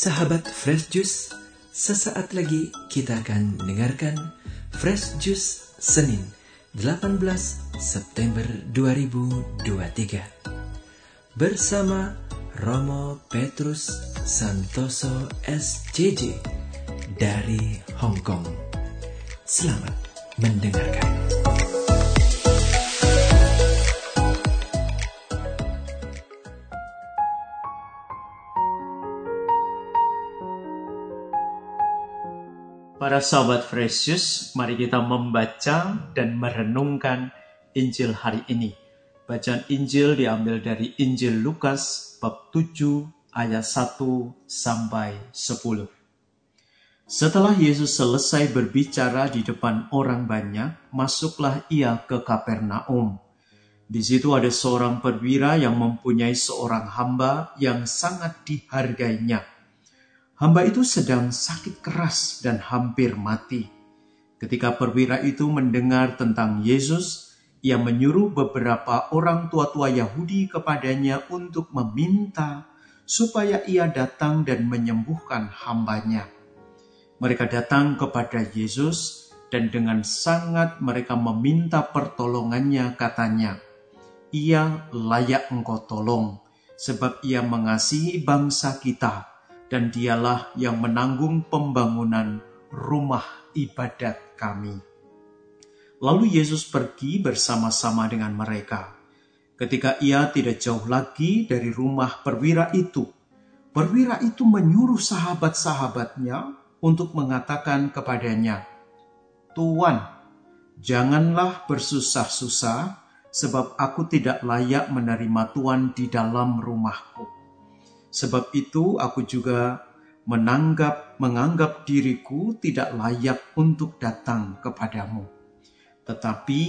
Sahabat Fresh Juice, sesaat lagi kita akan mendengarkan Fresh Juice Senin 18 September 2023 bersama Romo Petrus Santoso SJJ dari Hong Kong. Selamat mendengarkan. Para sahabat Fresius, mari kita membaca dan merenungkan Injil hari ini. Bacaan Injil diambil dari Injil Lukas bab 7 ayat 1 sampai 10. Setelah Yesus selesai berbicara di depan orang banyak, masuklah ia ke Kapernaum. Di situ ada seorang perwira yang mempunyai seorang hamba yang sangat dihargainya Hamba itu sedang sakit keras dan hampir mati. Ketika perwira itu mendengar tentang Yesus, ia menyuruh beberapa orang tua-tua Yahudi kepadanya untuk meminta supaya ia datang dan menyembuhkan hambanya. Mereka datang kepada Yesus dan dengan sangat mereka meminta pertolongannya katanya, Ia layak engkau tolong sebab ia mengasihi bangsa kita dan dialah yang menanggung pembangunan rumah ibadat kami. Lalu Yesus pergi bersama-sama dengan mereka. Ketika ia tidak jauh lagi dari rumah perwira itu, perwira itu menyuruh sahabat-sahabatnya untuk mengatakan kepadanya, "Tuan, janganlah bersusah-susah, sebab aku tidak layak menerima Tuan di dalam rumahku." Sebab itu aku juga menanggap menganggap diriku tidak layak untuk datang kepadamu. Tetapi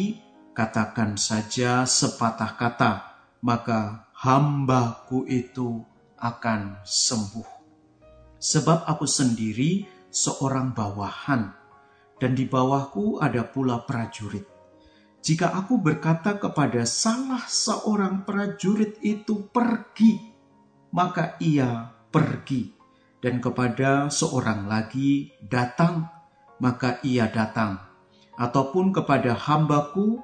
katakan saja sepatah kata, maka hambaku itu akan sembuh. Sebab aku sendiri seorang bawahan, dan di bawahku ada pula prajurit. Jika aku berkata kepada salah seorang prajurit itu pergi, maka ia pergi. Dan kepada seorang lagi datang, maka ia datang. Ataupun kepada hambaku,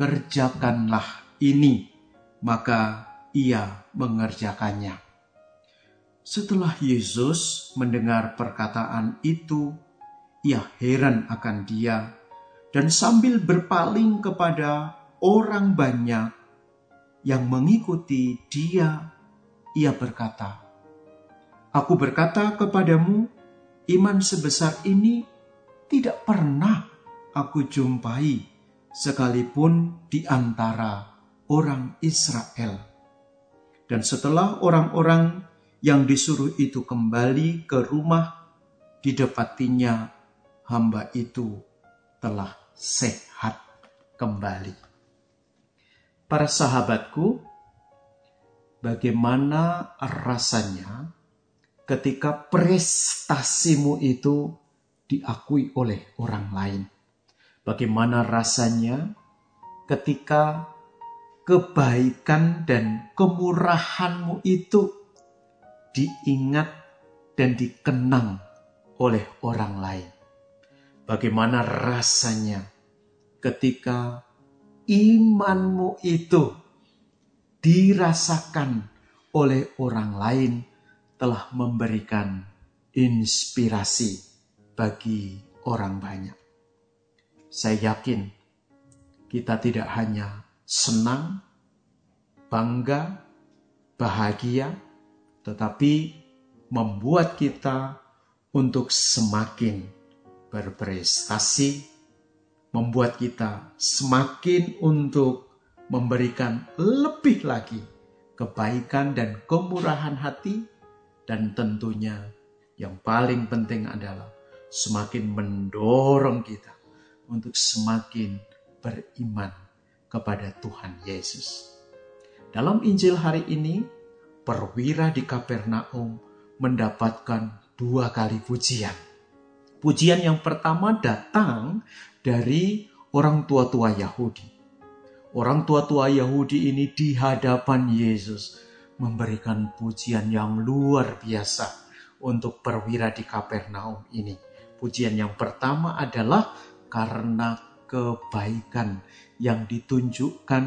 kerjakanlah ini, maka ia mengerjakannya. Setelah Yesus mendengar perkataan itu, ia heran akan dia, dan sambil berpaling kepada orang banyak yang mengikuti dia ia berkata, Aku berkata kepadamu, iman sebesar ini tidak pernah aku jumpai sekalipun di antara orang Israel. Dan setelah orang-orang yang disuruh itu kembali ke rumah, didapatinya hamba itu telah sehat kembali. Para sahabatku, bagaimana rasanya ketika prestasimu itu diakui oleh orang lain. Bagaimana rasanya ketika kebaikan dan kemurahanmu itu diingat dan dikenang oleh orang lain. Bagaimana rasanya ketika imanmu itu dirasakan oleh orang lain telah memberikan inspirasi bagi orang banyak. Saya yakin kita tidak hanya senang, bangga, bahagia, tetapi membuat kita untuk semakin berprestasi, membuat kita semakin untuk memberikan lebih lagi kebaikan dan kemurahan hati, dan tentunya yang paling penting adalah semakin mendorong kita untuk semakin beriman kepada Tuhan Yesus. Dalam Injil hari ini, perwira di Kapernaum mendapatkan dua kali pujian. Pujian yang pertama datang dari orang tua-tua Yahudi Orang tua-tua Yahudi ini di hadapan Yesus memberikan pujian yang luar biasa untuk perwira di Kapernaum ini. Pujian yang pertama adalah karena kebaikan yang ditunjukkan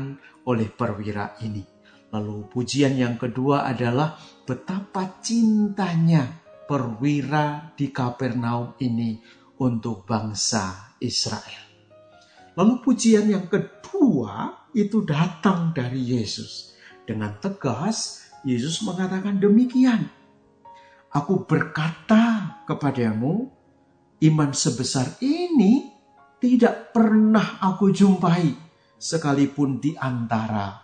oleh perwira ini. Lalu pujian yang kedua adalah betapa cintanya perwira di Kapernaum ini untuk bangsa Israel. Lalu pujian yang kedua itu datang dari Yesus. Dengan tegas Yesus mengatakan demikian. Aku berkata kepadamu, iman sebesar ini tidak pernah aku jumpai sekalipun di antara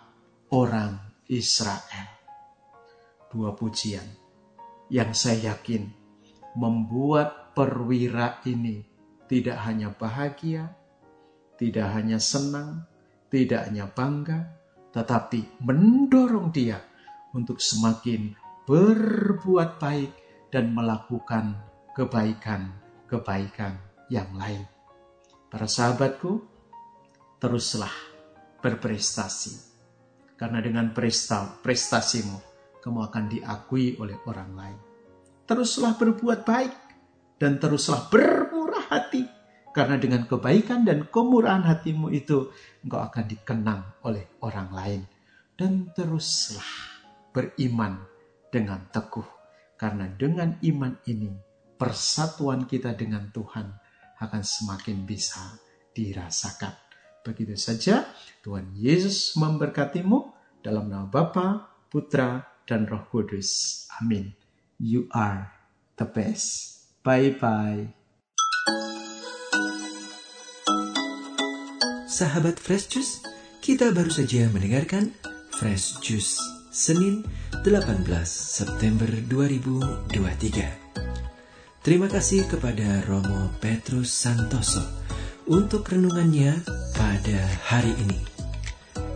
orang Israel. Dua pujian yang saya yakin membuat perwira ini tidak hanya bahagia, tidak hanya senang, tidak hanya bangga, tetapi mendorong dia untuk semakin berbuat baik dan melakukan kebaikan-kebaikan yang lain. Para sahabatku, teruslah berprestasi. Karena dengan presta, prestasimu, kamu akan diakui oleh orang lain. Teruslah berbuat baik dan teruslah bermurah hati. Karena dengan kebaikan dan kemurahan hatimu itu, engkau akan dikenang oleh orang lain. Dan teruslah beriman dengan teguh. Karena dengan iman ini, persatuan kita dengan Tuhan akan semakin bisa dirasakan. Begitu saja, Tuhan Yesus memberkatimu dalam nama Bapa, Putra, dan Roh Kudus. Amin. You are the best. Bye-bye. Sahabat Fresh Juice, kita baru saja mendengarkan Fresh Juice Senin 18 September 2023. Terima kasih kepada Romo Petrus Santoso untuk renungannya pada hari ini.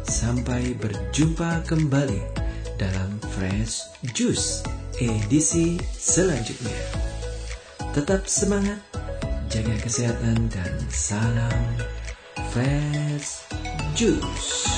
Sampai berjumpa kembali dalam Fresh Juice edisi selanjutnya. Tetap semangat, jaga kesehatan dan salam Fresh Juice.